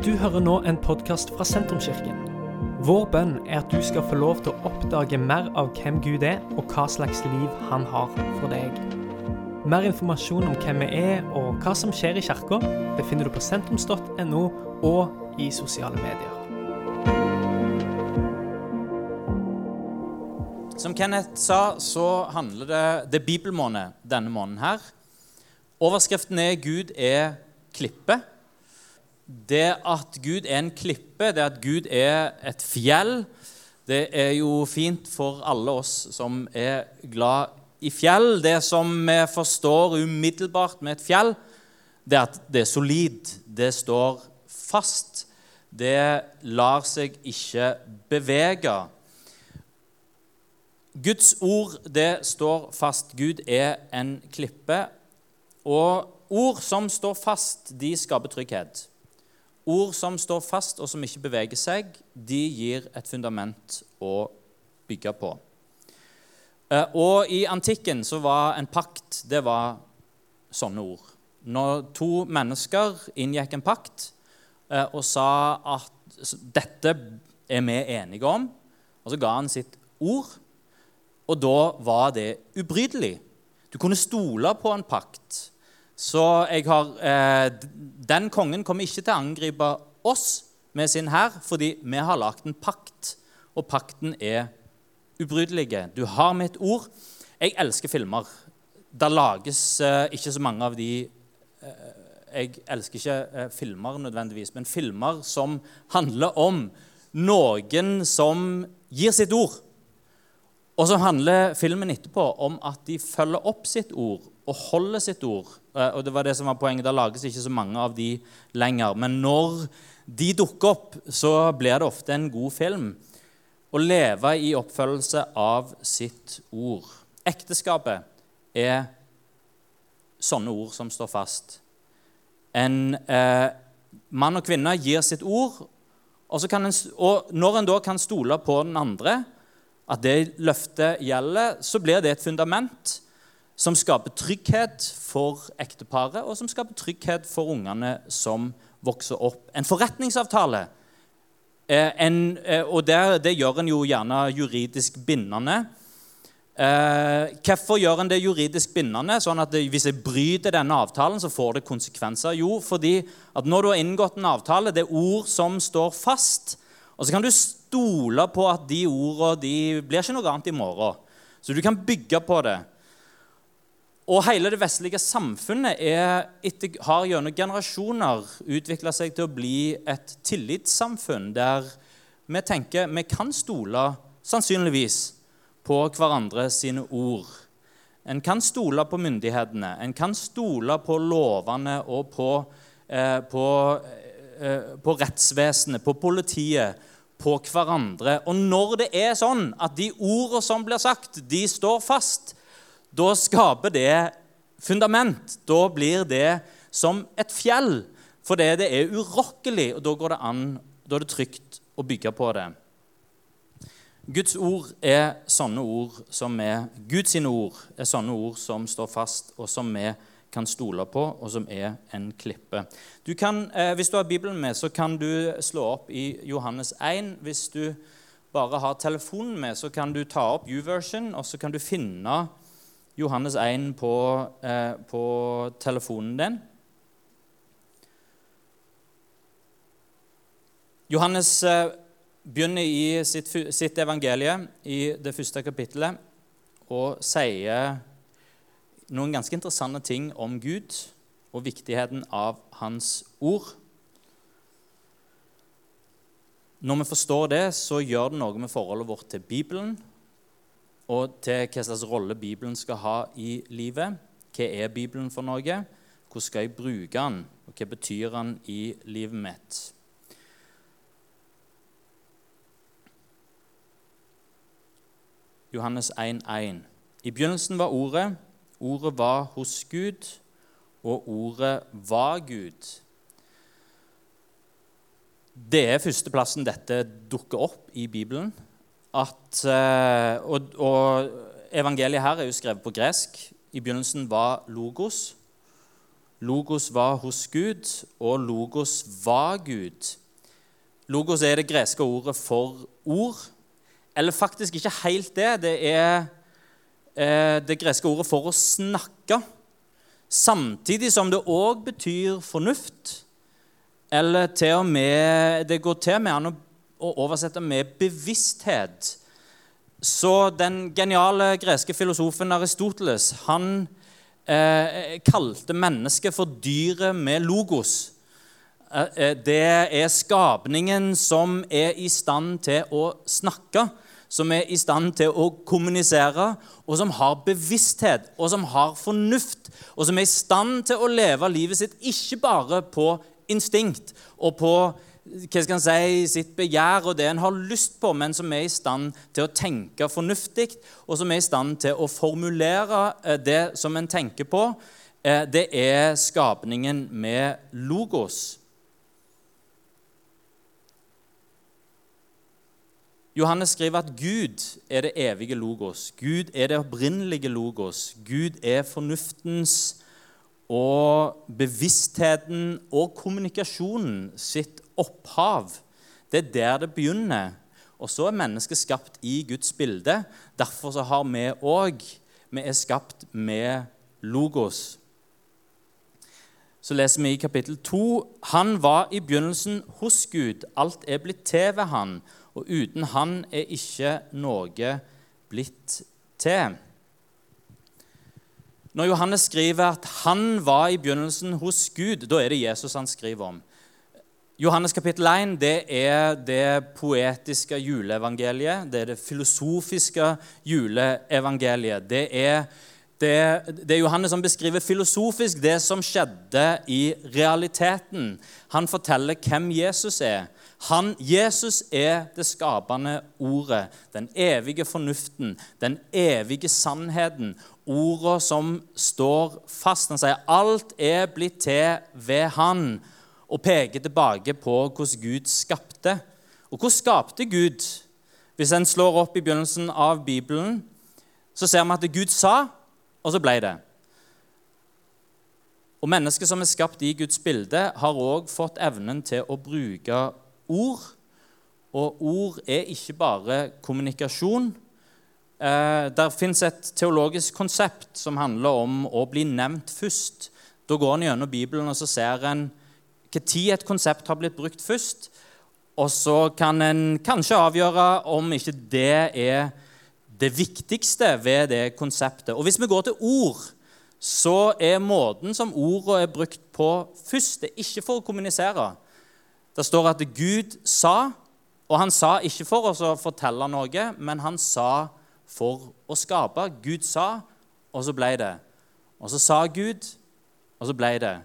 Du hører nå en podkast fra Sentrumskirken. Vår bønn er at du skal få lov til å oppdage mer av hvem Gud er, og hva slags liv han har for deg. Mer informasjon om hvem vi er og hva som skjer i kirka, befinner du på sentrums.no og i sosiale medier. Som Kenneth sa, så handler det det er bibelmåned denne måneden her. Overskriften er 'Gud er klippe'. Det at Gud er en klippe, det at Gud er et fjell, det er jo fint for alle oss som er glad i fjell. Det som vi forstår umiddelbart med et fjell, det er at det er solid. Det står fast. Det lar seg ikke bevege. Guds ord, det står fast. Gud er en klippe. Og ord som står fast, de skaper trygghet. Ord som står fast og som ikke beveger seg, de gir et fundament å bygge på. Eh, og I antikken så var en pakt det var sånne ord. Når to mennesker inngikk en pakt eh, og sa at dette er vi enige om, og så ga han sitt ord, og da var det ubrytelig. Du kunne stole på en pakt. Så har, eh, den kongen kommer ikke til å angripe oss med sin hær, fordi vi har lagd en pakt, og pakten er ubrytelig. Du har mitt ord. Jeg elsker filmer. Det lages eh, ikke så mange av de eh, Jeg elsker ikke eh, filmer nødvendigvis, men filmer som handler om noen som gir sitt ord. Og så handler filmen etterpå om at de følger opp sitt ord og holder sitt ord. Eh, og det var det som var poenget. Da lages ikke så mange av de lenger. Men når de dukker opp, så blir det ofte en god film. Å leve i oppfølgelse av sitt ord. Ekteskapet er sånne ord som står fast. En eh, mann og kvinne gir sitt ord, og, en, og når en da kan stole på den andre, at det løftet gjelder, så blir det et fundament som skaper trygghet for ekteparet, og som skaper trygghet for ungene som vokser opp. En forretningsavtale, eh, en, eh, og det, det gjør en jo gjerne juridisk bindende. Eh, hvorfor gjør en det juridisk bindende? sånn at det, Hvis jeg bryter denne avtalen, så får det konsekvenser. Jo, fordi at når du har inngått en avtale, det er ord som står fast. Og så kan du stole på at de ordene de blir ikke noe annet i morgen. Så du kan bygge på det. Og hele det vestlige samfunnet er, har gjennom generasjoner utvikla seg til å bli et tillitssamfunn der vi tenker vi kan stole sannsynligvis på hverandre sine ord. En kan stole på myndighetene, en kan stole på lovene og på, eh, på, eh, på rettsvesenet, på politiet, på hverandre. Og når det er sånn at de ordene som blir sagt, de står fast, da skaper det fundament. Da blir det som et fjell, fordi det er urokkelig, og da går det an, da er det trygt å bygge på det. Guds ord er sånne ord som er Guds ord er sånne ord som står fast, og som vi kan stole på, og som er en klippe. Du kan, eh, hvis du har Bibelen med, så kan du slå opp i Johannes 1. Hvis du bare har telefonen med, så kan du ta opp U-version, og så kan du finne Johannes 1 på, eh, på telefonen din. Johannes eh, begynner i sitt, sitt evangelie i det første kapittelet og sier noen ganske interessante ting om Gud og viktigheten av hans ord. Når vi forstår det, så gjør det noe med forholdet vårt til Bibelen og til hva slags rolle Bibelen skal ha i livet. Hva er Bibelen for noe? Hvordan skal jeg bruke den, og hva betyr den i livet mitt? Johannes 1,1. I begynnelsen var Ordet. Ordet var hos Gud, og Ordet var Gud. Det er førsteplassen dette dukker opp i Bibelen at eh, og, og, evangeliet her er jo skrevet på gresk. I begynnelsen var logos. Logos var hos Gud, og logos var Gud. Logos er det greske ordet for ord. Eller faktisk ikke helt det. Det er eh, det greske ordet for å snakke. Samtidig som det òg betyr fornuft. Eller til og med Det går til med an å, å oversette med bevissthet. Så den geniale greske filosofen Aristoteles han eh, kalte mennesket for dyret med logos. Eh, eh, det er skapningen som er i stand til å snakke, som er i stand til å kommunisere, og som har bevissthet og som har fornuft, og som er i stand til å leve livet sitt ikke bare på instinkt og på hva skal en si, sitt begjær og det en har lyst på, men som er i stand til å tenke fornuftig, og som er i stand til å formulere eh, det som en tenker på. Eh, det er skapningen med logos. Johannes skriver at Gud er det evige logos. Gud er det opprinnelige logos. Gud er fornuftens og bevisstheten og kommunikasjonen sitt opphav. Det er der det begynner. Og så er mennesket skapt i Guds bilde. Derfor så har vi òg Vi er skapt med logos. Så leser vi i kapittel 2.: Han var i begynnelsen hos Gud. Alt er blitt til ved han, og uten han er ikke noe blitt til. Når Johannes skriver at han var i begynnelsen hos Gud, da er det Jesus han skriver om. Johannes kapittel 1 det er det poetiske juleevangeliet. Det er det filosofiske juleevangeliet. Det er, det, det er Johannes som beskriver filosofisk det som skjedde i realiteten. Han forteller hvem Jesus er. Han, Jesus er det skapende ordet, den evige fornuften, den evige sannheten. Ordene som står fast. Han sier alt er blitt til ved Han og peker tilbake på hvordan Gud skapte. Og hvordan skapte Gud? Hvis en slår opp i begynnelsen av Bibelen, så ser vi at Gud sa, og så ble det. Og mennesker som er skapt i Guds bilde, har òg fått evnen til å bruke ord. Og ord er ikke bare kommunikasjon. Eh, der fins et teologisk konsept som handler om å bli nevnt først. Da går en gjennom Bibelen og så ser en når et konsept har blitt brukt først. Og så kan en kanskje avgjøre om ikke det er det viktigste ved det konseptet. Og hvis vi går til ord, så er måten som ordene er brukt på først, det er ikke for å kommunisere. Det står at Gud sa, og han sa ikke for å fortelle noe, men han sa for å skape. Gud sa, og så ble det. Og så sa Gud, og så ble det.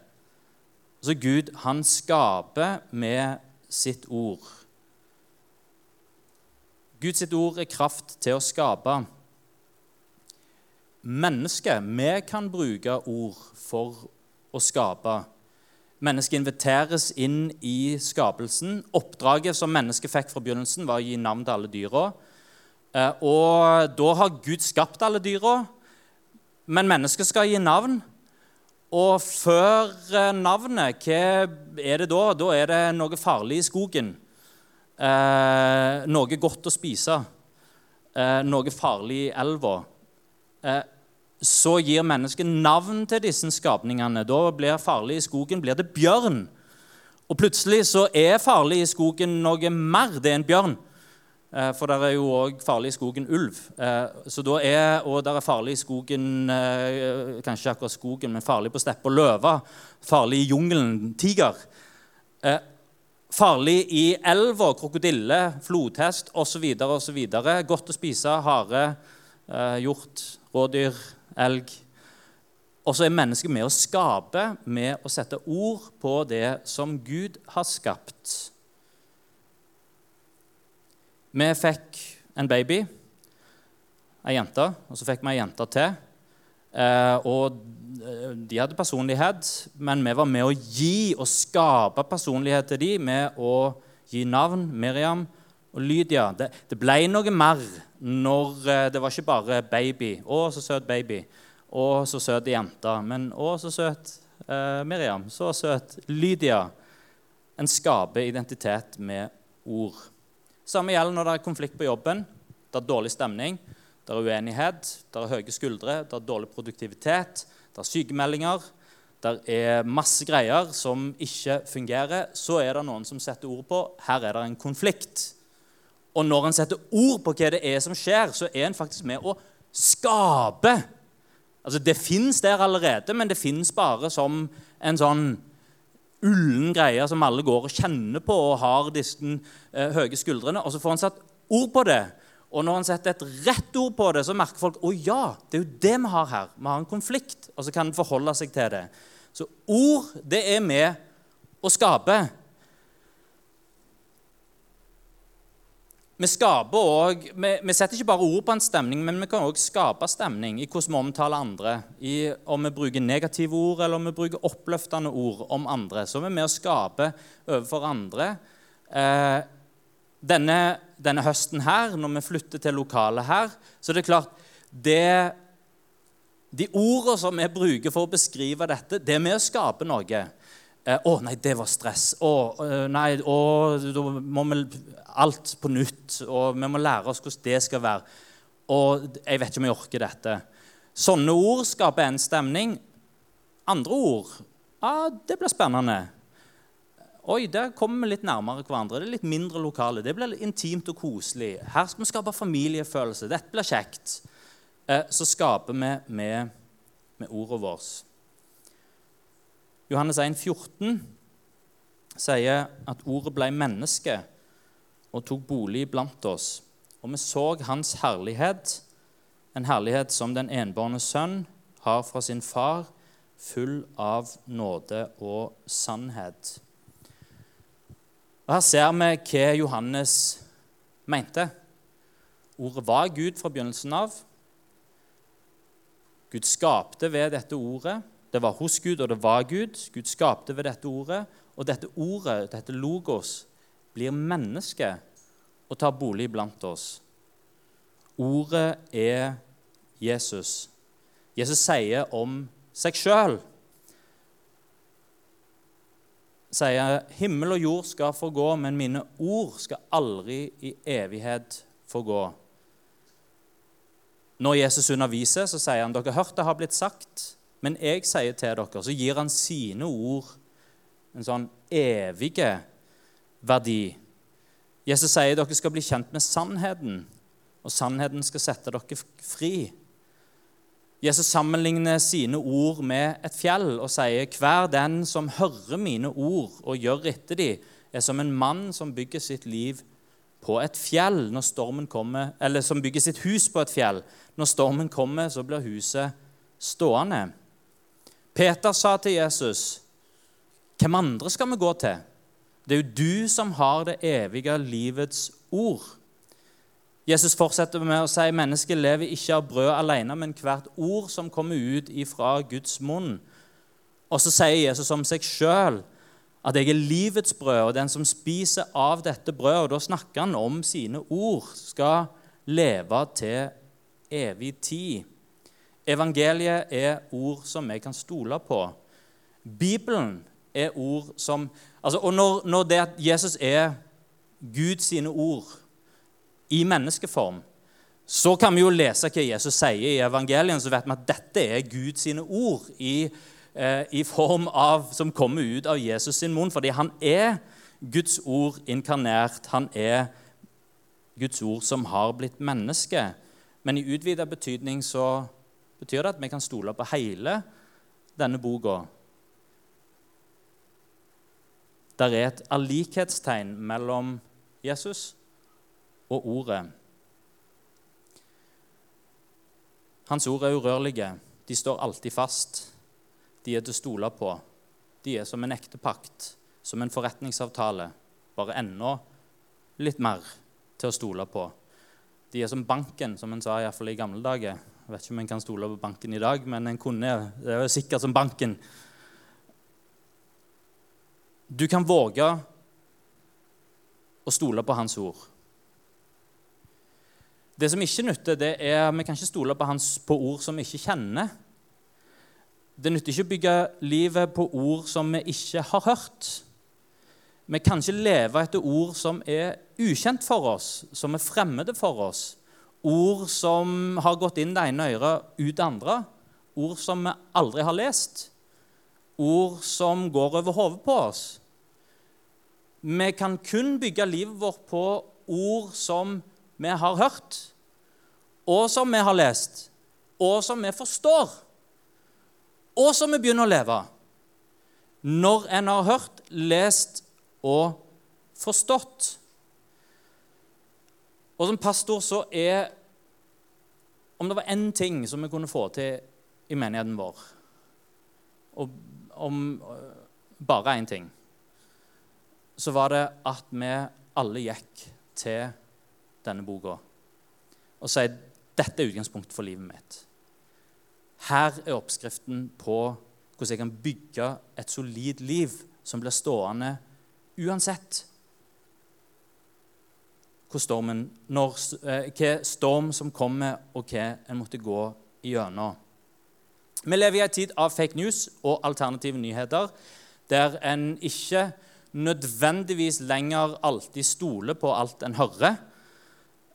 Så Gud, han skaper med sitt ord. Guds ord er kraft til å skape. Mennesket, vi kan bruke ord for å skape. Mennesket inviteres inn i skapelsen. Oppdraget som mennesket fikk fra begynnelsen, var å gi navn til alle dyra. Eh, og da har Gud skapt alle dyra, men mennesket skal gi navn. Og før eh, navnet, hva er det da? Da er det noe farlig i skogen. Eh, noe godt å spise. Eh, noe farlig i elva. Eh, så gir mennesket navn til disse skapningene. Da blir farlig i skogen blir det bjørn. Og plutselig så er farlig i skogen noe mer. Det er en bjørn. Eh, for det er jo òg farlig i skogen ulv. Eh, så da er, og det er farlig i skogen eh, Kanskje akkurat skogen, men farlig på steppe og løve. Farlig i jungelen tiger. Farlig i elva krokodille, flodhest osv. osv. Godt å spise hare, hjort, rådyr, elg. Og så er mennesket med å skape, med å sette ord på det som Gud har skapt. Vi fikk en baby, ei jente, og så fikk vi ei jente til. Eh, og eh, de hadde personlighet, men vi var med å gi og skape personlighet til dem med å gi navn. Miriam og Lydia. Det, det ble noe mer når eh, det var ikke bare baby. Å, så søt baby. Å, så søt jente. Men å, så søt eh, Miriam. Så søt. Lydia. En skaper identitet med ord. Samme gjelder når det er konflikt på jobben. Det er dårlig stemning, det er uenighet, det er høye skuldre, det er dårlig produktivitet, det er sykemeldinger, det er masse greier som ikke fungerer. Så er det noen som setter ord på her er det en konflikt. Og når en setter ord på hva det er som skjer, så er en faktisk med å skape. Altså, Det fins der allerede, men det fins bare som en sånn ullen greie som alle går og kjenner på og har disse eh, høye skuldrene. Og så får han satt ord på det. Og når han setter et rett ord på det, så merker folk å ja, det er jo det vi har her. Vi har en konflikt, og så kan en forholde seg til det. Så ord, det er med å skape. Vi, også, vi, vi, setter ikke bare ord på en stemning, men vi kan òg skape stemning i hvordan vi omtaler andre. I om vi bruker negative ord eller om vi bruker oppløftende ord om andre. Så er vi med å skape overfor andre. Eh, denne, denne, høsten her, når vi flytter til lokalet her, så er det klart det, De ordene som vi bruker for å beskrive dette, det er med å skape noe. Eh, oh, nei, det var stress.' 'Å, eh, nei, oh, da må vi alt på nytt.' Og vi må lære oss hvordan det skal være. Og jeg vet ikke om jeg orker dette. Sånne ord skaper en stemning. Andre ord ja, det blir spennende. Oi, der kommer vi litt nærmere hverandre. Det er litt mindre lokale. Det blir intimt og koselig. Her skal vi skape familiefølelse. Dette blir kjekt. Eh, så skaper vi med, med ordet vårt. Johannes 1, 14 sier at ordet ble menneske og tok bolig blant oss. Og vi så hans herlighet, en herlighet som den enbårne sønn har fra sin far, full av nåde og sannhet. Og Her ser vi hva Johannes mente. Ordet var Gud fra begynnelsen av. Gud skapte ved dette ordet. Det var hos Gud, og det var Gud. Gud skapte ved dette ordet. Og dette ordet, dette logos, blir menneske og tar bolig blant oss. Ordet er Jesus. Jesus sier om seg sjøl sier himmel og jord skal forgå, men mine ord skal aldri i evighet forgå. Når Jesus underviser, så sier han dere har hørt det har blitt sagt, men jeg sier til dere, så gir han sine ord en sånn evige verdi. Jesus sier dere skal bli kjent med sannheten, og sannheten skal sette dere fri. Jesus sammenligner sine ord med et fjell og sier hver den som hører mine ord og gjør etter de, er som en mann som bygger sitt liv på et fjell når stormen kommer, eller som bygger sitt hus på et fjell. Når stormen kommer, så blir huset stående. Peter sa til Jesus, 'Hvem andre skal vi gå til?' Det er jo du som har det evige livets ord. Jesus fortsetter med å si mennesket lever ikke av brød alene, men hvert ord som kommer ut ifra Guds munn. Og så sier Jesus om seg sjøl at jeg er livets brød, og den som spiser av dette brødet, og da snakker han om sine ord, skal leve til evig tid. Evangeliet er ord som vi kan stole på. Bibelen er ord som altså, Og når, når det at Jesus er Guds sine ord i menneskeform, så kan vi jo lese hva Jesus sier i evangelien, så vet vi at dette er Guds sine ord i, eh, i form av, som kommer ut av Jesus sin munn, fordi han er Guds ord inkarnert. Han er Guds ord som har blitt menneske. Men i utvida betydning så betyr det at vi kan stole på hele denne boka. Det er et allikhetstegn mellom Jesus og Ordet. Hans ord er urørlige. De står alltid fast. De er til å stole på. De er som en ekte pakt, som en forretningsavtale, bare enda litt mer til å stole på. De er som banken, som en sa iallfall i gamle dager. Jeg vet ikke om en kan stole på banken i dag, men en kunne, det er jo sikkert som banken. Du kan våge å stole på hans ord. Det som ikke nytter, det er vi kan ikke stole på, hans, på ord som vi ikke kjenner. Det nytter ikke å bygge livet på ord som vi ikke har hørt. Vi kan ikke leve etter ord som er ukjent for oss, som er fremmede for oss. Ord som har gått inn det ene øret, ut det andre. Ord som vi aldri har lest. Ord som går over hodet på oss. Vi kan kun bygge livet vårt på ord som vi har hørt, og som vi har lest, og som vi forstår, og som vi begynner å leve. Når en har hørt, lest og forstått. Og som pastor så er Om det var én ting som vi kunne få til i menigheten vår, og om bare én ting, så var det at vi alle gikk til denne boka og sier dette er utgangspunktet for livet mitt. Her er oppskriften på hvordan jeg kan bygge et solid liv som blir stående uansett stormen, når, eh, hva storm som kommer, og hva en måtte gå igjennom. Vi lever i en tid av fake news og alternative nyheter, der en ikke nødvendigvis lenger alltid stoler på alt en hører.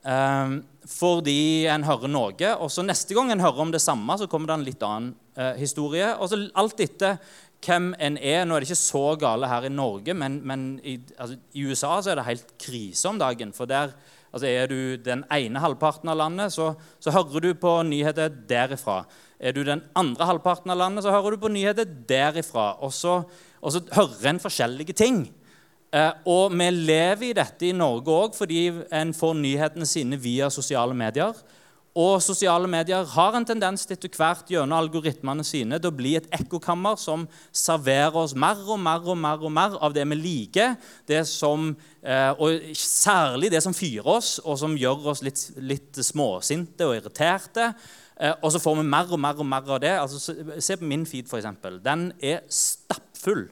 Um, fordi en hører noe, og så neste gang en hører om det samme, så kommer det en litt annen uh, historie. Og så alt etter hvem en er. Nå er det ikke så gale her i Norge, men, men i, altså, i, USA så er det helt krise om dagen. For der altså, er du den ene halvparten av landet, så, så hører du på nyheter derifra. Er du den andre halvparten av landet, så hører du på nyheter derifra. Og så, og så hører en forskjellige ting. Eh, og vi lever i dette i Norge òg fordi en får nyhetene sine via sosiale medier. Og sosiale medier har en tendens til etter hvert gjennom algoritmene sine til å bli et ekkokammer som serverer oss mer og mer og mer og mer av det vi liker, det som, eh, og særlig det som fyrer oss, og som gjør oss litt, litt småsinte og irriterte. Eh, og så får vi mer og mer og mer av det. Altså, se på min feed, f.eks. Den er stappfull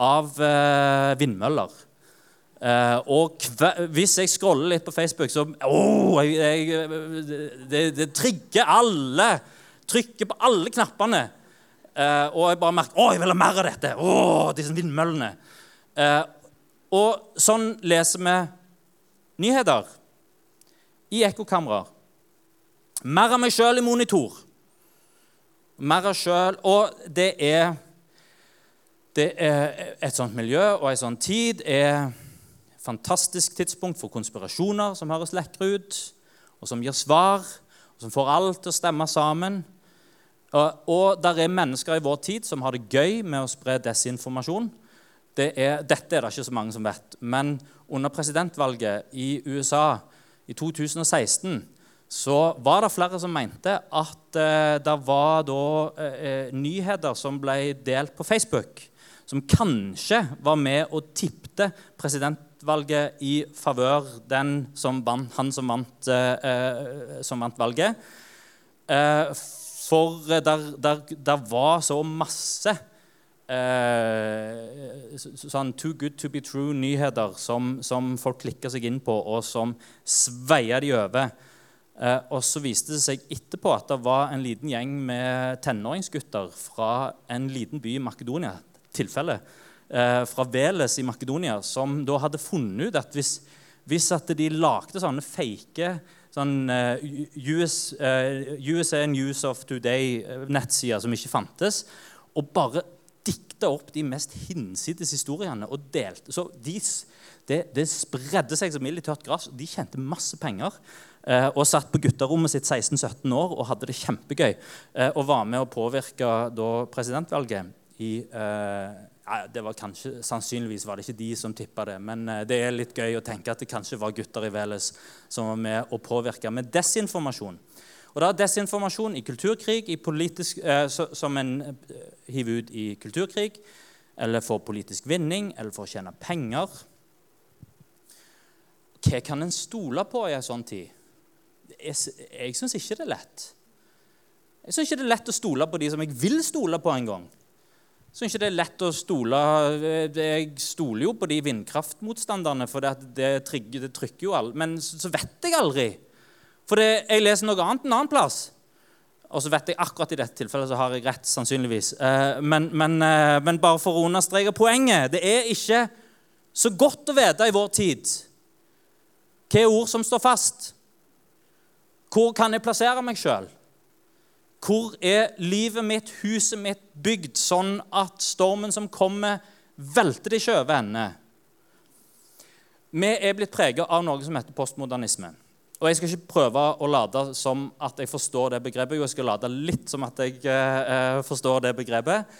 av eh, vindmøller. Uh, og hvis jeg scroller litt på Facebook, så oh, jeg, jeg, det, det, trigger alle. Trykker på alle knappene. Uh, og jeg bare merker å, jeg vil ha mer av dette. Oh, disse vindmøllene. Uh, og sånn leser vi nyheter i ekkokameraer. Mer av meg sjøl i monitor. Mer av sjøl. Og det er, det er Et sånt miljø og en sånn tid er fantastisk tidspunkt for konspirasjoner som høres lekre ut, og som gir svar, og som får alt til å stemme sammen. Og, og der er mennesker i vår tid som har det gøy med å spre desinformasjon. Det er, dette er det ikke så mange som vet. Men under presidentvalget i USA i 2016 så var det flere som mente at eh, det var da eh, eh nyheter som ble delt på Facebook, som kanskje var med og tippte presidentvalget i favør den som vant, han som vant, eh, eh som vant valget. Eh, for der, der, der, var så masse sånn too good to be true-nyheter som, som, folk klikka seg inn på, og som sveia de over. Eh, og så viste det seg etterpå at det var en liten gjeng med tenåringsgutter fra en liten by i Makedonia. tilfelle, eh, fra Veles i Makedonia, som da hadde funnet ut at hvis, hvis at de lagde sånne fake sånn, uh, US, uh, USA News of Today-nettsider som ikke fantes, og bare dikta opp de mest hinsides historiene og delte Så de, det, det, spredde seg som ild i tørt gress. De tjente masse penger. Uh, og satt på gutterommet sitt 16-17 år og hadde det kjempegøy. Uh, og var med å påvirke da, presidentvalget i uh, det var kanskje, Sannsynligvis var det ikke de som tippa det, men eh, det er litt gøy å tenke at det kanskje var gutter i Veles som var med å påvirke med desinformasjon. Og da Desinformasjon i kulturkrig i politisk, eh, som en eh, hiver ut i kulturkrig, eller for politisk vinning, eller for å tjene penger Hva kan en stole på i en sånn tid? Jeg, jeg syns ikke det er lett. Jeg syns ikke det er lett å stole på de som jeg vil stole på en gang Jeg syns ikke det er lett å stole Jeg stoler jo på de vindkraftmotstanderne, for det, det, trigger, det trykker jo alle. Men så vet jeg aldri. For det, jeg leser noe annet en annen plass. Og så vet jeg akkurat i dette tilfellet så har jeg rett, sannsynligvis. Eh, men, men, eh, men bare for å understreke poenget Det er ikke så godt å vite i vår tid hva er ord som står fast. Hvor kan jeg plassere meg sjøl? Hvor er livet mitt, huset mitt, bygd sånn at stormen som kommer, velter det ikke over ende? Vi er blitt preget av noe som heter postmodernisme. Og Jeg skal ikke prøve å late som at jeg forstår det begrepet. Jo, jeg skal late litt som at jeg eh, forstår det begrepet.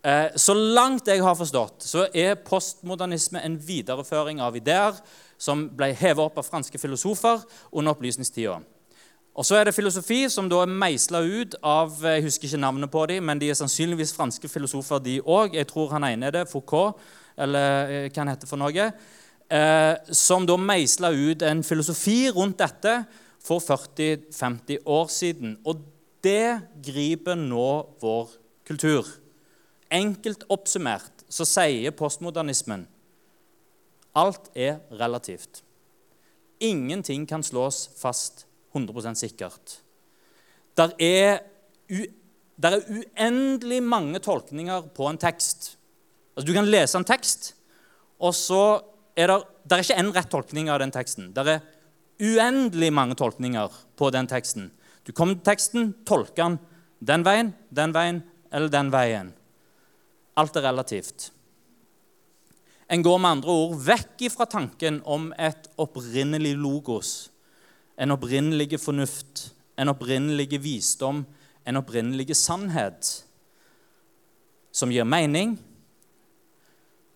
Eh, så langt jeg har forstått, så er postmodernisme en videreføring av ideer som ble hevet opp av franske filosofer under opplysningstida. Og så er det filosofi som da er meisla ut av jeg husker ikke navnet på dem, men de er sannsynligvis franske filosofer, de òg. Jeg tror han ene er det, Foucault, eller eh, hva han heter for noe eh, som da meisla ut en filosofi rundt dette for 40-50 år siden. Og det griper nå vår kultur. Enkelt oppsummert så sier postmodernismen alt er relativt. Ingenting kan slås fast 100 sikkert. Der er, der er uendelig mange tolkninger på en tekst. Altså, du kan lese en tekst, og så er det, der er ikke én rett tolkning av den teksten. Det er uendelig mange tolkninger på den teksten. Du kommer til teksten, tolker den den veien, den veien eller den veien. Alt er relativt. En går med andre ord vekk ifra tanken om et opprinnelig logos, en opprinnelig fornuft, en opprinnelig visdom, en opprinnelig sannhet som gir mening,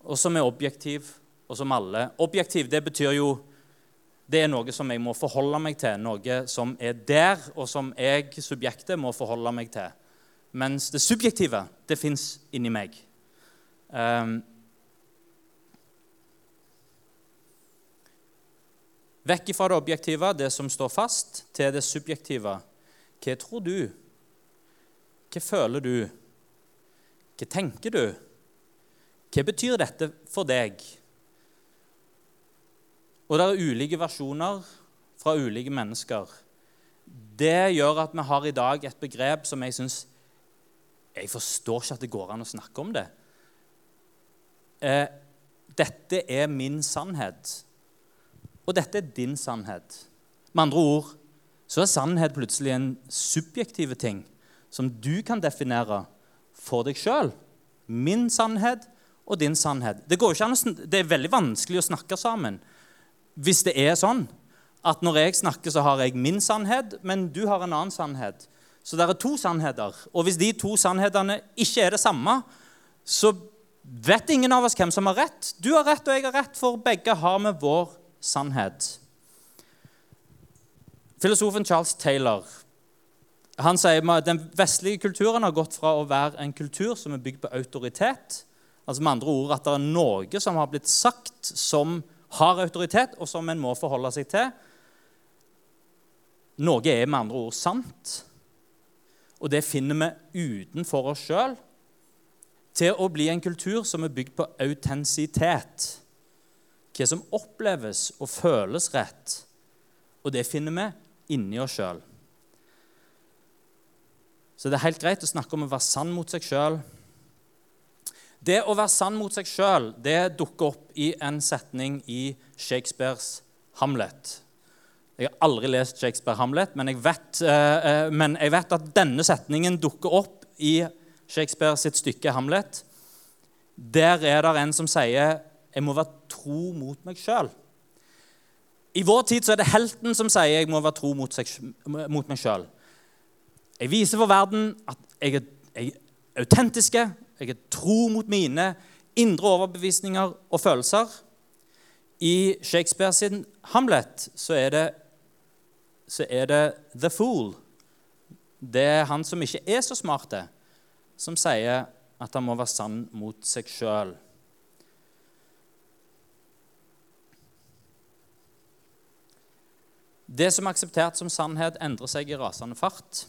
og som er objektiv og som alle. Objektiv det betyr jo det er noe som jeg må forholde meg til, noe som er der, og som jeg, subjektet, må forholde meg til. Mens det subjektive, det fins inni meg. Um, vekk fra det objektive, det som står fast, til det subjektive. Hva tror du? Hva føler du? Hva tenker du? Hva betyr dette for deg? Og det er ulike versjoner fra ulike mennesker. Det gjør at vi har i dag et begrep som jeg syns Jeg forstår ikke at det går an å snakke om det. Eh, dette er min sannhet, og dette er din sannhet. Med andre ord så er sannhet plutselig en subjektiv ting som du kan definere for deg sjøl. Min sannhet og din sannhet. Det, an, det er veldig vanskelig å snakke sammen hvis det er sånn at når jeg snakker, så har jeg min sannhet, men du har en annen sannhet. Så det er to sannheter. Og hvis de to sannhetene ikke er det samme, så vet ingen av oss hvem som har rett. Du har rett, og jeg har rett, for begge har med vår sannhet. Filosofen Charles Taylor han sier at den vestlige kulturen har gått fra å være en kultur som er bygd på autoritet, altså med andre ord at det er noe som har blitt sagt som har autoritet, og som en må forholde seg til. Noe er med andre ord sant, og det finner vi utenfor oss sjøl. Til å bli en kultur som er bygd på autentisitet. Hva som oppleves og føles rett. Og det finner vi inni oss sjøl. Så det er helt greit å snakke om å være sann mot seg sjøl det å være sann mot seg sjøl dukker opp i en setning i Shakespeares Hamlet. Jeg har aldri lest Shakespeare Hamlet, men jeg vet, eh, eh, men jeg vet at denne setningen dukker opp i Shakespeare sitt stykke Hamlet. Der er det en som sier 'Jeg må være tro mot meg sjøl'. I vår tid så er det helten som sier 'jeg må være tro mot, seg, mot meg sjøl'. Jeg viser for verden at jeg er, jeg er autentiske, jeg er tro mot mine indre overbevisninger og følelser. I Shakespeare sin Hamlet så er det, så er det the fool. Det er han som ikke er så smart, som sier at han må være sann mot seg sjøl. Det som er akseptert som sannhet, endrer seg i rasende fart.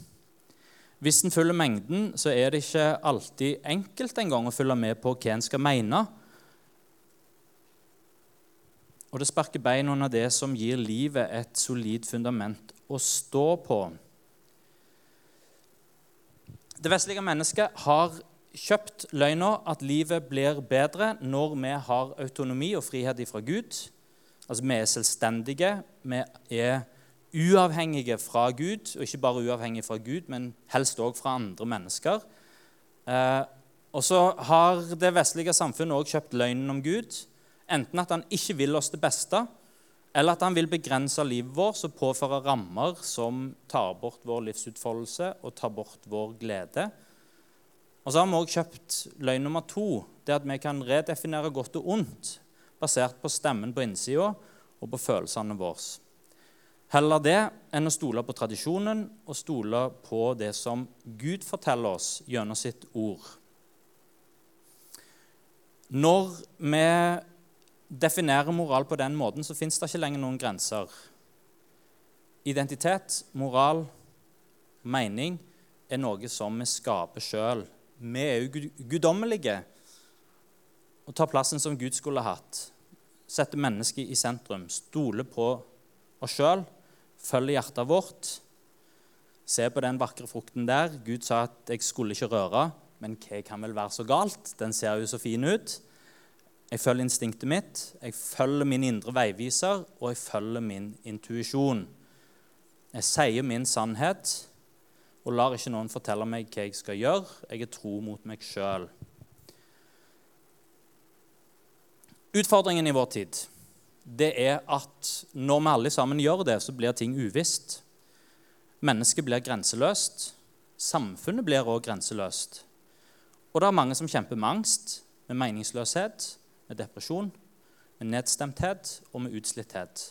Hvis en følger mengden, så er det ikke alltid enkelt engang å følge med på hva en skal mene. Og det sparker bein under det som gir livet et solid fundament å stå på. Det vestlige mennesket har kjøpt løgna at livet blir bedre når vi har autonomi og frihet ifra Gud. Altså vi er selvstendige, vi er uavhengige fra Gud, og ikke bare uavhengige fra Gud, men helst òg fra andre mennesker. Eh, og så har det vestlige samfunnet òg kjøpt løgnen om Gud. Enten at han ikke vil oss det beste, eller at han vil begrense livet vårt og påføre rammer som tar bort vår livsutfoldelse og tar bort vår glede. Og så har vi òg kjøpt løgn nummer to, det at vi kan redefinere godt og ondt basert på stemmen på innsida og på følelsene våre. Heller det enn å stole på tradisjonen og stole på det som Gud forteller oss gjennom sitt ord. Når vi definerer moral på den måten, så fins det ikke lenger noen grenser. Identitet, moral, mening er noe som vi skaper sjøl. Vi er jo guddommelige og tar plassen som Gud skulle hatt. Setter mennesket i sentrum, stoler på oss sjøl, følger hjertet vårt. Se på den vakre frukten der. Gud sa at jeg skulle ikke røre, men hva kan vel være så galt? Den ser jo så fin ut. Jeg følger instinktet mitt, jeg følger min indre veiviser, og jeg følger min intuisjon. Jeg sier min sannhet og lar ikke noen fortelle meg hva jeg skal gjøre. Jeg er tro mot meg sjøl. Utfordringen i vår tid det er at når vi alle sammen gjør det, så blir ting uvisst. Mennesket blir grenseløst. Samfunnet blir òg grenseløst. Og det er mange som kjemper med angst, med meningsløshet, med depresjon, med nedstemthet og med utslitthet.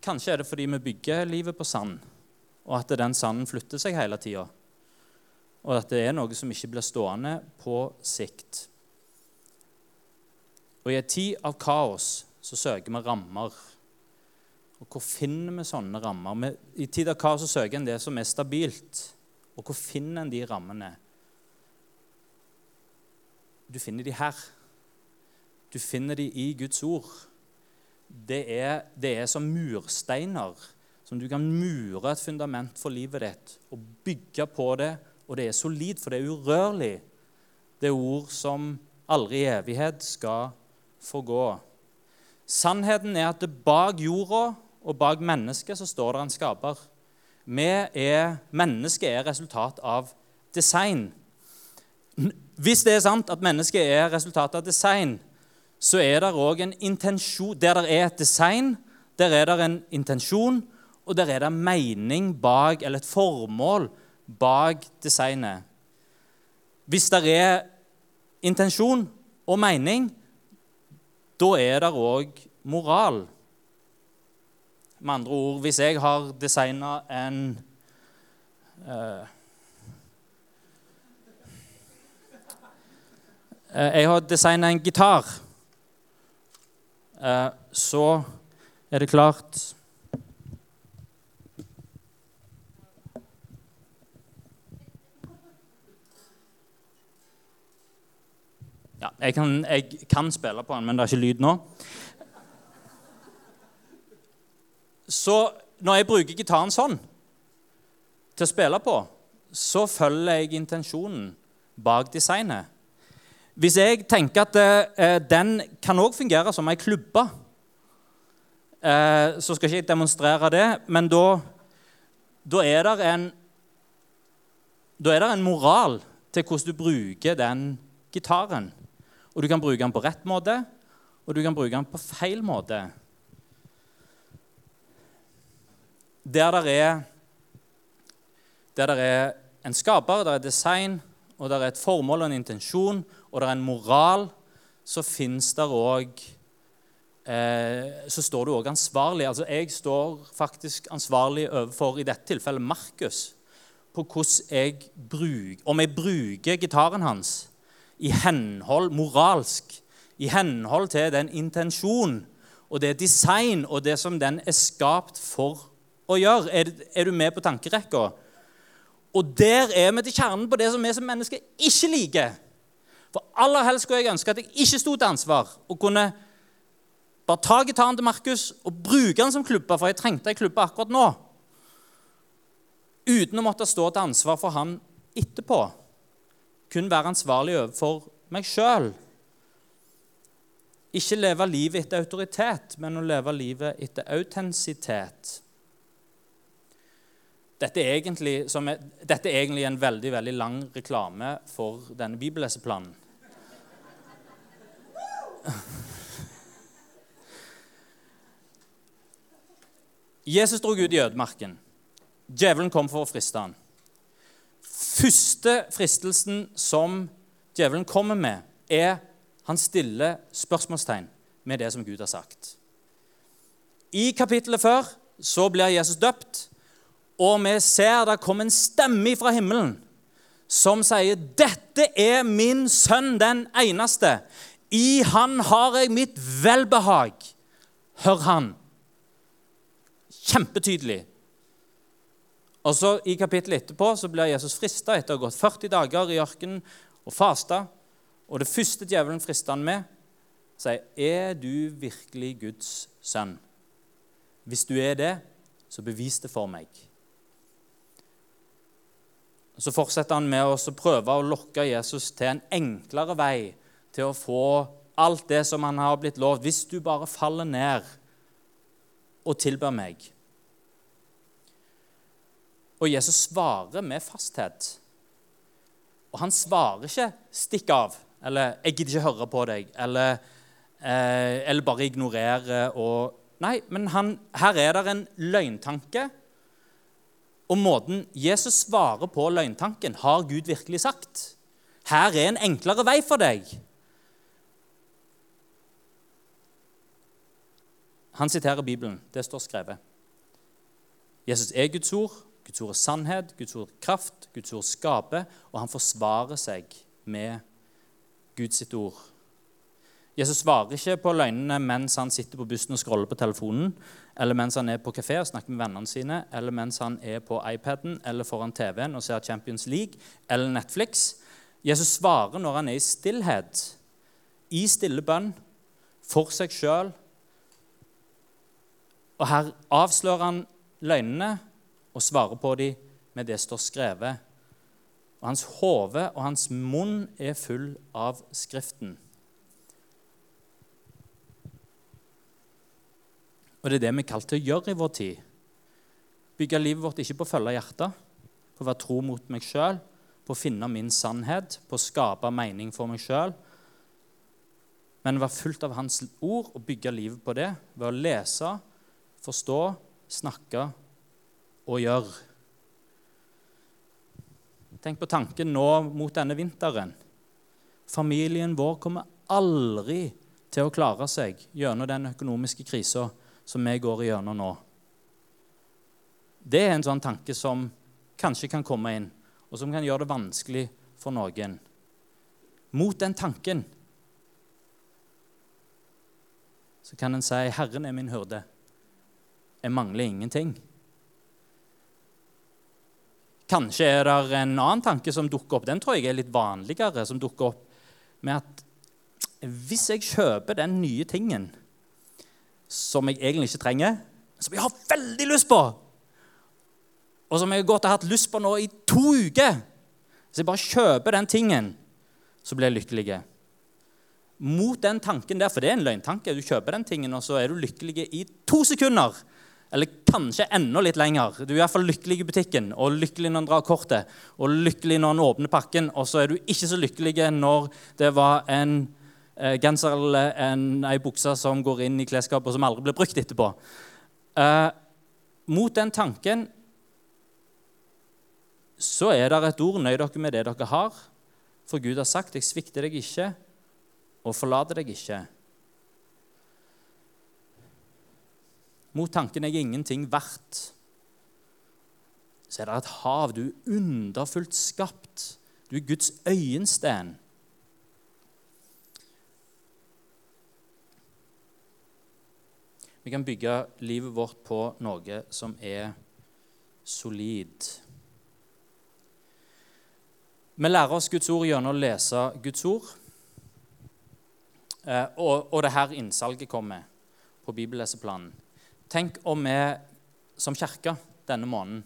Kanskje er det fordi vi bygger livet på sand, og at den sanden flytter seg hele tida. Og at det er noe som ikke blir stående på sikt. Og i en tid av kaos så søker vi rammer. Og hvor finner vi sånne rammer? I tid av kaos så søker en det som er stabilt. Og hvor finner en de rammene? Du finner de her. Du finner de i Guds ord. Det er, det er som mursteiner som du kan mure et fundament for livet ditt og bygge på det. Og det er solid, for det er urørlig. Det er ord som aldri i evighet skal forgå. Sannheten er at bak jorda og bak mennesket så står det en skaper. Vi er, mennesket er resultat av design. Hvis det er sant at mennesket er resultat av design, så er det òg en intensjon Der det er et design, der er det en intensjon, og der er det mening bak, eller et formål bak designet. Hvis det er intensjon og mening, da er det òg moral. Med andre ord, hvis jeg har designa en uh, Jeg har designa en gitar. Uh, så er det klart Ja, jeg kan, jeg kan, spille på den, men det er ikke lyd nå. Så når jeg bruker gitaren sånn til å spille på, så følger jeg intensjonen bak designet. Hvis jeg tenker at eh, den kan òg fungere som ei klubbe, eh, så skal ikke jeg demonstrere det, men da, da er det en da er det en moral til hvordan du bruker den gitaren. Og du kan bruke den på rett måte, og du kan bruke den på feil måte. Der det er, der det er en skaper, der er design, og der er et formål og en intensjon, og der er en moral, så fins der òg eh, Så står du òg ansvarlig. Altså, jeg står faktisk ansvarlig overfor, i dette tilfellet, Markus, på hvordan jeg bruker Om jeg bruker gitaren hans i henhold moralsk, i henhold til den intensjon og det design og det som den er skapt for å gjøre. Er, er du med på tankerekka? Og der er vi til kjernen på det som vi som mennesker ikke liker. For aller helst skulle jeg ønske at jeg ikke sto til ansvar og kunne bare ta gitaren til Markus og bruke den som klubbe, for jeg trengte ei klubbe akkurat nå. Uten å måtte stå til ansvar for han etterpå. Kun være ansvarlig overfor meg sjøl. Ikke leve livet etter autoritet, men å leve livet etter autentisitet. Dette er, egentlig, er, dette er egentlig en veldig veldig lang reklame for denne bibelleseplanen. Jesus dro ut i ødemarken. Djevelen kom for å friste han. Første fristelsen som djevelen kommer med, er han stiller spørsmålstegn med det som Gud har sagt. I kapittelet før så blir Jesus døpt, og vi ser det kommer en stemme fra himmelen som sier, 'Dette er min sønn, den eneste. I han har jeg mitt velbehag.' Hør han. Kjempetydelig. Og så I kapittelet etterpå så blir Jesus frista etter å ha gått 40 dager i ørkenen og fasta. Og det første djevelen frister han med, sier, 'Er du virkelig Guds sønn?' Hvis du er det, så bevis det for meg. Så fortsetter han med å prøve å lokke Jesus til en enklere vei til å få alt det som han har blitt lovt. Hvis du bare faller ned og tilber meg. Og Jesus svarer med fasthet. Og han svarer ikke 'stikk av' eller 'jeg gidder ikke høre på deg', eller, eh, eller bare ignorere og Nei, men han, her er det en løgntanke. Og måten Jesus svarer på løgntanken, har Gud virkelig sagt. Her er en enklere vei for deg. Han siterer Bibelen. Det står skrevet. Jesus er Guds ord. Guds ord er sannhet, Guds ord er kraft, Guds ord skaper, og han forsvarer seg med Guds ord. Jesus svarer ikke på løgnene mens han sitter på bussen og scroller på telefonen, eller mens han er på kafé og snakker med vennene sine, eller mens han er på iPaden eller foran TV-en og ser Champions League eller Netflix. Jesus svarer når han er i stillhet, i stille bønn, for seg sjøl. Og her avslører han løgnene og svarer på dem med det som står skrevet og hans hode og hans munn er full av Skriften. Og det er det vi er kalt til å gjøre i vår tid. Bygge livet vårt ikke på å følge hjertet, på å være tro mot meg sjøl, på å finne min sannhet, på å skape mening for meg sjøl. Men være fullt av Hans ord og bygge livet på det ved å lese, forstå, snakke og gjøre. Tenk på tanken nå mot denne vinteren. Familien vår kommer aldri til å klare seg gjennom den økonomiske krisa som vi går igjennom nå. Det er en sånn tanke som kanskje kan komme inn, og som kan gjøre det vanskelig for noen. Mot den tanken så kan en si 'Herren er min hyrde'. Jeg mangler ingenting. Kanskje er det en annen tanke som dukker opp. Den tror jeg er litt vanligere. som dukker opp med at Hvis jeg kjøper den nye tingen som jeg egentlig ikke trenger, som jeg har veldig lyst på, og som jeg godt har hatt lyst på nå i to uker Hvis jeg bare kjøper den tingen, så blir jeg lykkelig. Mot den tanken der, for det er en løgntanke. Du kjøper den tingen, og så er du lykkelig i to sekunder. Eller kanskje enda litt lenger. Du er i hvert fall lykkelig i butikken, og lykkelig når han drar kortet, og lykkelig når han åpner pakken, og så er du ikke så lykkelig når det var en eh, genser eller en, ei bukse som går inn i klesskapet, og som aldri blir brukt etterpå. Eh, mot den tanken så er det et ord 'nøy dere med det dere har', for Gud har sagt 'jeg svikter deg ikke og forlater deg ikke'. Mot tanken 'jeg er ingenting verdt', så er det et hav. Du er underfullt skapt. Du er Guds øyensten. Vi kan bygge livet vårt på noe som er solid. Vi lærer oss Guds ord gjennom å lese Guds ord. Eh, og, det her innsalget kommer på bibelleseplanen. Tenk om vi som kirke denne måneden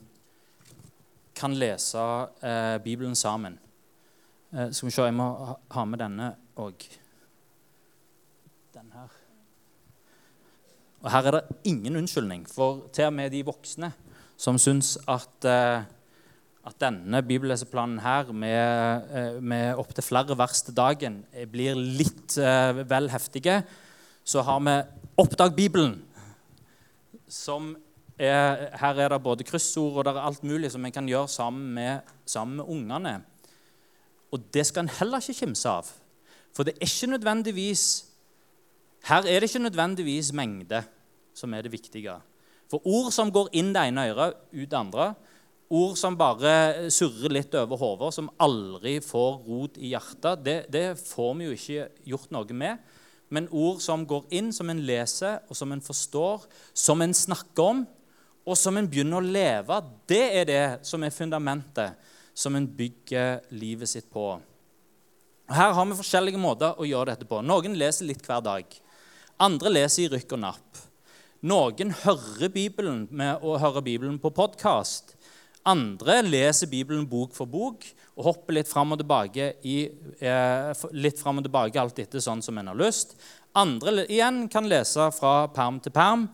kan lese eh, Bibelen sammen. Eh, skal vi se, jeg må ha, med denne og Den her. Og her er det ingen unnskyldning for til og med de voksne som syns at, eh, at denne bibelleseplanen her med, eh, med opptil flere vers til dagen eh, blir litt eh, vel heftige, så har vi Oppdag Bibelen, som er, her er det både kryssord og det er alt mulig som en kan gjøre sammen med, sammen med ungene. Og det skal en heller ikke kimse av. For det er ikke nødvendigvis her er det ikke nødvendigvis mengde som er det viktige. For ord som går inn det ene øret, ut det andre, ord som bare surrer litt over hodet, som aldri får rot i hjertet, det, det, får vi jo ikke gjort noe med. Men ord som går inn, som en leser, og som en forstår, som en snakker om, og som en begynner å leve, det er det som er fundamentet som en bygger livet sitt på. Her har vi forskjellige måter å gjøre dette på. Noen leser litt hver dag. Andre leser i rykk og napp. Noen hører Bibelen med å høre Bibelen på podkast. Andre leser Bibelen bok for bok og hopper litt fram og tilbake, i, eh, litt fram og tilbake alt etter sånn som en har lyst. Andre igjen kan lese fra perm til perm.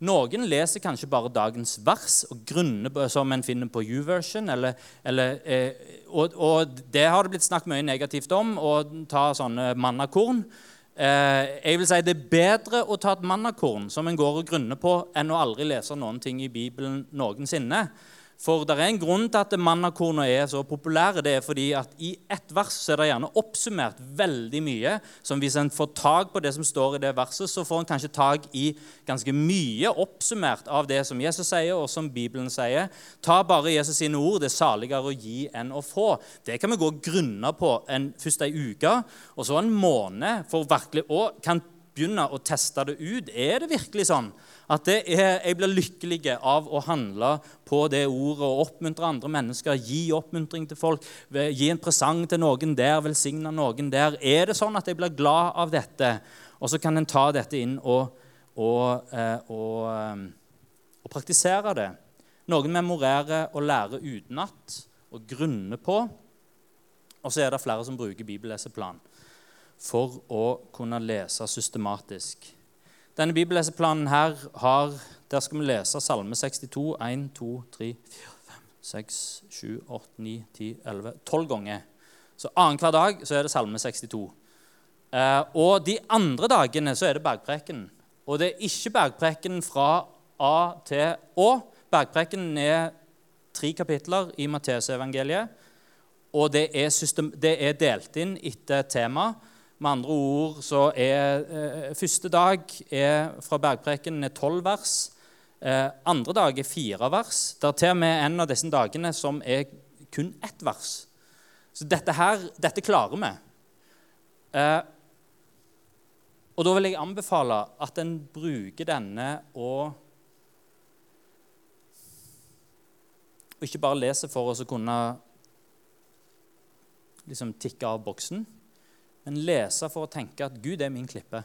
Noen leser kanskje bare dagens vers og grunner som en finner på U-version. Eller, eller, eh, og, og, det har det blitt snakket mye negativt om, å ta sånne mannakorn. Eh, jeg vil si Det er bedre å ta et mannakorn som en går og grunner på, enn å aldri lese noen ting i Bibelen noensinne. For det er en grunn til at mannakorna er så populære. Det er fordi at i ett vers er det gjerne oppsummert veldig mye. som Hvis en får tak på det som står i det verset, så får en kanskje tak i ganske mye oppsummert av det som Jesus sier, og som Bibelen sier. Ta bare Jesus sine ord. Det er saligere å gi enn å få. Det kan vi gå grunna på en, først ei uke, og så en måned for virkelig å kan begynne å teste det ut. Er det virkelig sånn at er, jeg blir lykkelig av å handle på det ordet og oppmuntre andre mennesker, gi oppmuntring til folk, gi en presang til noen der, velsigne noen der? Er det sånn at jeg blir glad av dette? Og så kan en ta dette inn og, og, eh, og, eh, og praktisere det. Noen memorerer og lærer utenat og grunner på. Og så er det flere som bruker bibelleseplan for å kunne lese systematisk. Denne bibelleseplanen her har Der skal vi lese Salme 62 1, 2, 3, 4, 5, 6, 7, 8, 9, 10, 11 12 ganger. Så annenhver dag så er det Salme 62. Eh, og de andre dagene så er det bergprekenen. Og det er ikke bergprekenen fra A til Å. Bergprekenen er tre kapitler i Matteusevangeliet. Og det er, system, det er delt inn etter tema. Med andre ord så er eh, første dag er, fra bergprekenen er tolv vers. Eh, andre dag er fire vers. Det er til og med en av disse dagene som er kun ett vers. Så dette her, dette klarer vi. Eh, og da vil jeg anbefale at en bruker denne og Og ikke bare leser for oss å kunne liksom tikke av boksen men lese for å tenke at Gud er min klippe.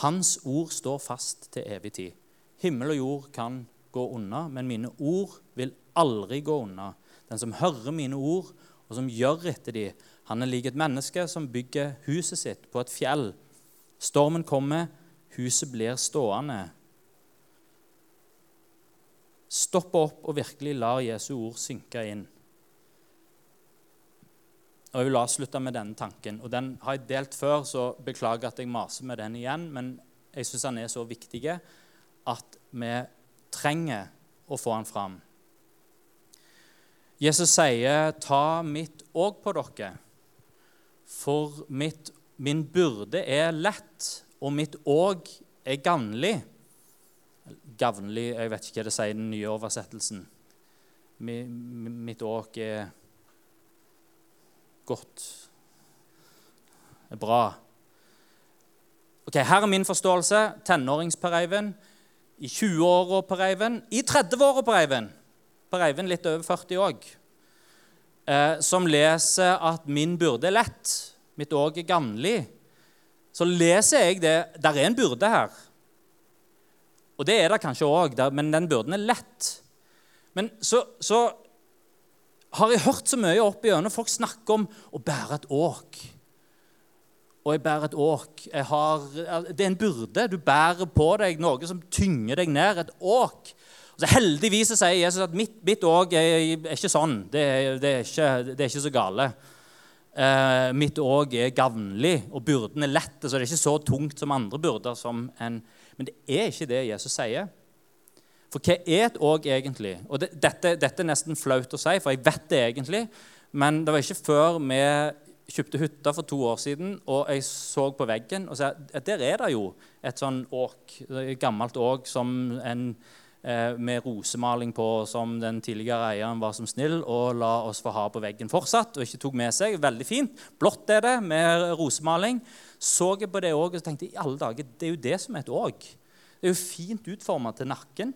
Hans ord står fast til evig tid. Himmel og jord kan gå unna, men mine ord vil aldri gå unna. Den som hører mine ord, og som gjør etter de, han er lik et menneske som bygger huset sitt på et fjell. Stormen kommer, huset blir stående. Stopp opp og virkelig lar Jesu ord synke inn. Og Jeg vil avslutte med denne tanken. og Den har jeg delt før, så beklager at jeg maser med den igjen. Men jeg syns den er så viktig at vi trenger å få den fram. Jesus sier, 'Ta mitt òg på dere', for mitt, min byrde er lett, og mitt òg er gavnlig. Gavnlig Jeg vet ikke hva det sier i den nye oversettelsen. Mitt åk er godt. Det er bra. Ok, Her er min forståelse. Tenåringsper Eivind. I 20-åra Per Eivind. I 30-åra Per Eivind. Per Eivind litt over 40 òg. Eh, som leser at 'min byrde er lett', mitt òg er gamlig. Så leser jeg det Der er en byrde her. Og det er det kanskje òg, men den byrden er lett. Men så, så har jeg hørt så mye opp igjennom. Folk snakker om å bære et åk. Og jeg bærer et åk. Har, det er en byrde. Du bærer på deg noe som tynger deg ned. Et åk. Og så Heldigvis så sier Jesus at mitt, mitt åk er, er, ikke sånn. Det det er, ikke, det er ikke, så gale. Eh, mitt åk er gavnlig, og byrden er lett. Så det er ikke så tungt som andre byrder. Men det er ikke det Jesus sier. For hva er et òg egentlig? Og det, dette, dette, er nesten flaut å si, for jeg vet det egentlig. Men det var ikke før vi kjøpte hytta for to år siden, og jeg så på veggen og sa at der er det jo et sånn åk, et gammelt åk som en, eh, med rosemaling på, som den tidligere eieren var som snill og la oss få ha på veggen fortsatt. og ikke tok med seg. Veldig fint. Blått er det, med rosemaling. Så jeg på det òg og tenkte i alle dager, det er jo det som er et åg. Det er jo fint utforma til nakken.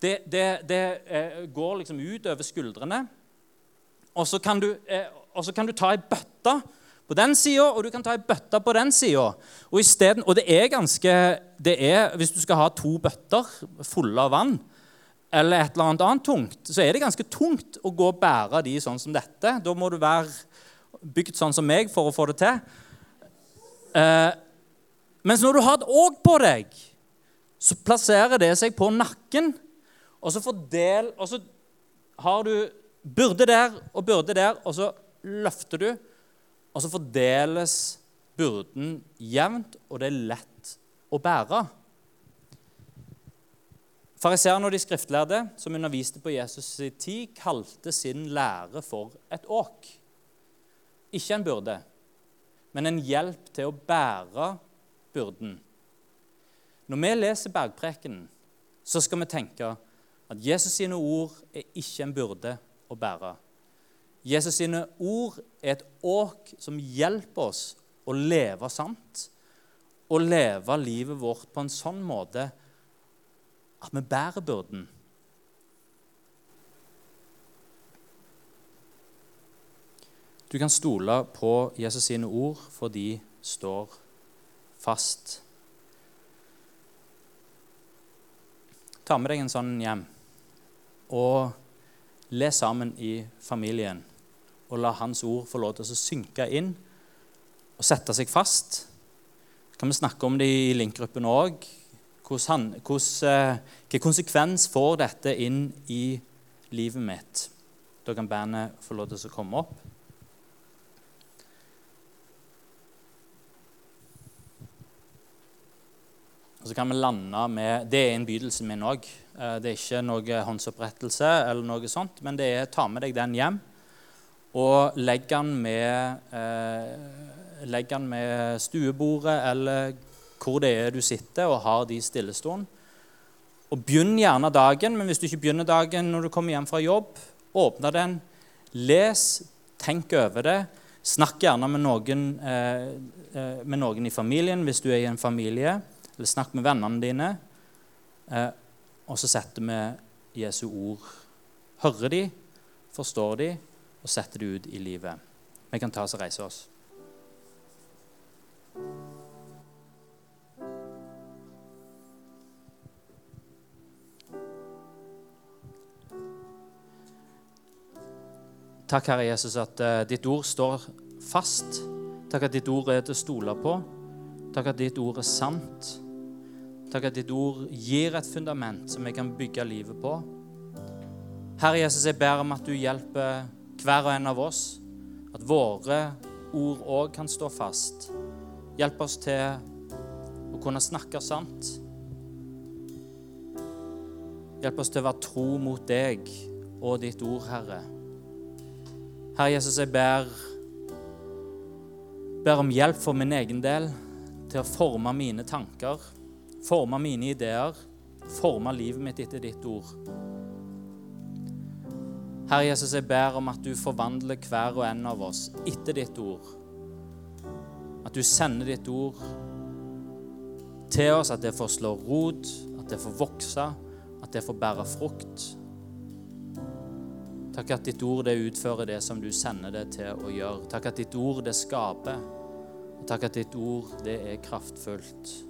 Det, det, det eh, går liksom ut over skuldrene. Og så kan du, eh, kan du ta ei bøtte på den sida, og du kan ta ei bøtte på den sida. Og, og det er ganske det er, Hvis du skal ha to bøtter fulle av vann, eller et eller annet annet tungt, så er det ganske tungt å gå og bære de sånn som dette. Da må du være bygd sånn som meg for å få det til. Eh, mens når du har et åg på deg, så plasserer det seg på nakken og så, fordel, og så har du byrde der og byrde der, og så løfter du, og så fordeles byrden jevnt, og det er lett å bære. Fariseerne og de skriftlærde som underviste på Jesus' i tid, kalte sin lære for et åk. Ikke en byrde, men en hjelp til å bære byrden. Når vi leser bergprekenen, så skal vi tenke at Jesus sine ord er ikke en byrde å bære. Jesus sine ord er et åk som hjelper oss å leve sant og leve livet vårt på en sånn måte at vi bærer byrden. Du kan stole på Jesus sine ord, for de står fast. Ta med deg en sånn hjem og le sammen i familien. Og la Hans ord få lov til å synke inn og sette seg fast. Så kan vi snakke om det i Link-gruppen òg. Hvilken eh, konsekvens får dette inn i livet mitt? Da kan bandet få lov til å komme opp. Og så kan vi lande med Det er innbydelsen min òg. Eh, det er ikke noe håndsopprettelse, eller noe sånt, men det er ta med deg den hjem og legg den med, eh, legg den med stuebordet eller hvor det er du sitter og har de stillestående. Og Begynn gjerne dagen, men hvis du ikke begynner dagen når du kommer hjem fra jobb, åpne den, les, tenk over det. Snakk gjerne med noen, eh, eh med noen i familien hvis du er i en familie, eller snakk med vennene dine. Eh, og så setter vi Jesu ord. Hører de, forstår de og setter de ut i livet. Vi kan ta oss og reise oss. Takk, Herre Jesus, at uh, ditt ord står fast. Takk at ditt ord er til å stole på. Takk at ditt ord er sant. Takk at ditt ord gir et fundament som vi kan bygge livet på. Herre Jesus, jeg ber om at du hjelper hver og en av oss, at våre ord òg kan stå fast. Hjelp oss til å kunne snakke sant. Hjelp oss til å være tro mot deg og ditt ord, Herre. Herre Jesus, jeg ber, ber om hjelp for min egen del til å forme mine tanker forme mine ideer, forme livet mitt etter ditt ord. Herre Jesus, jeg ber om at du forvandler hver og en av oss etter ditt ord. At du sender ditt ord til oss, at det får slå rot, at det får vokse, at det får bære frukt. Takk at ditt ord det utfører det som du sender det til å gjøre. Takk at ditt ord det skaper. Og takk at ditt ord det er kraftfullt.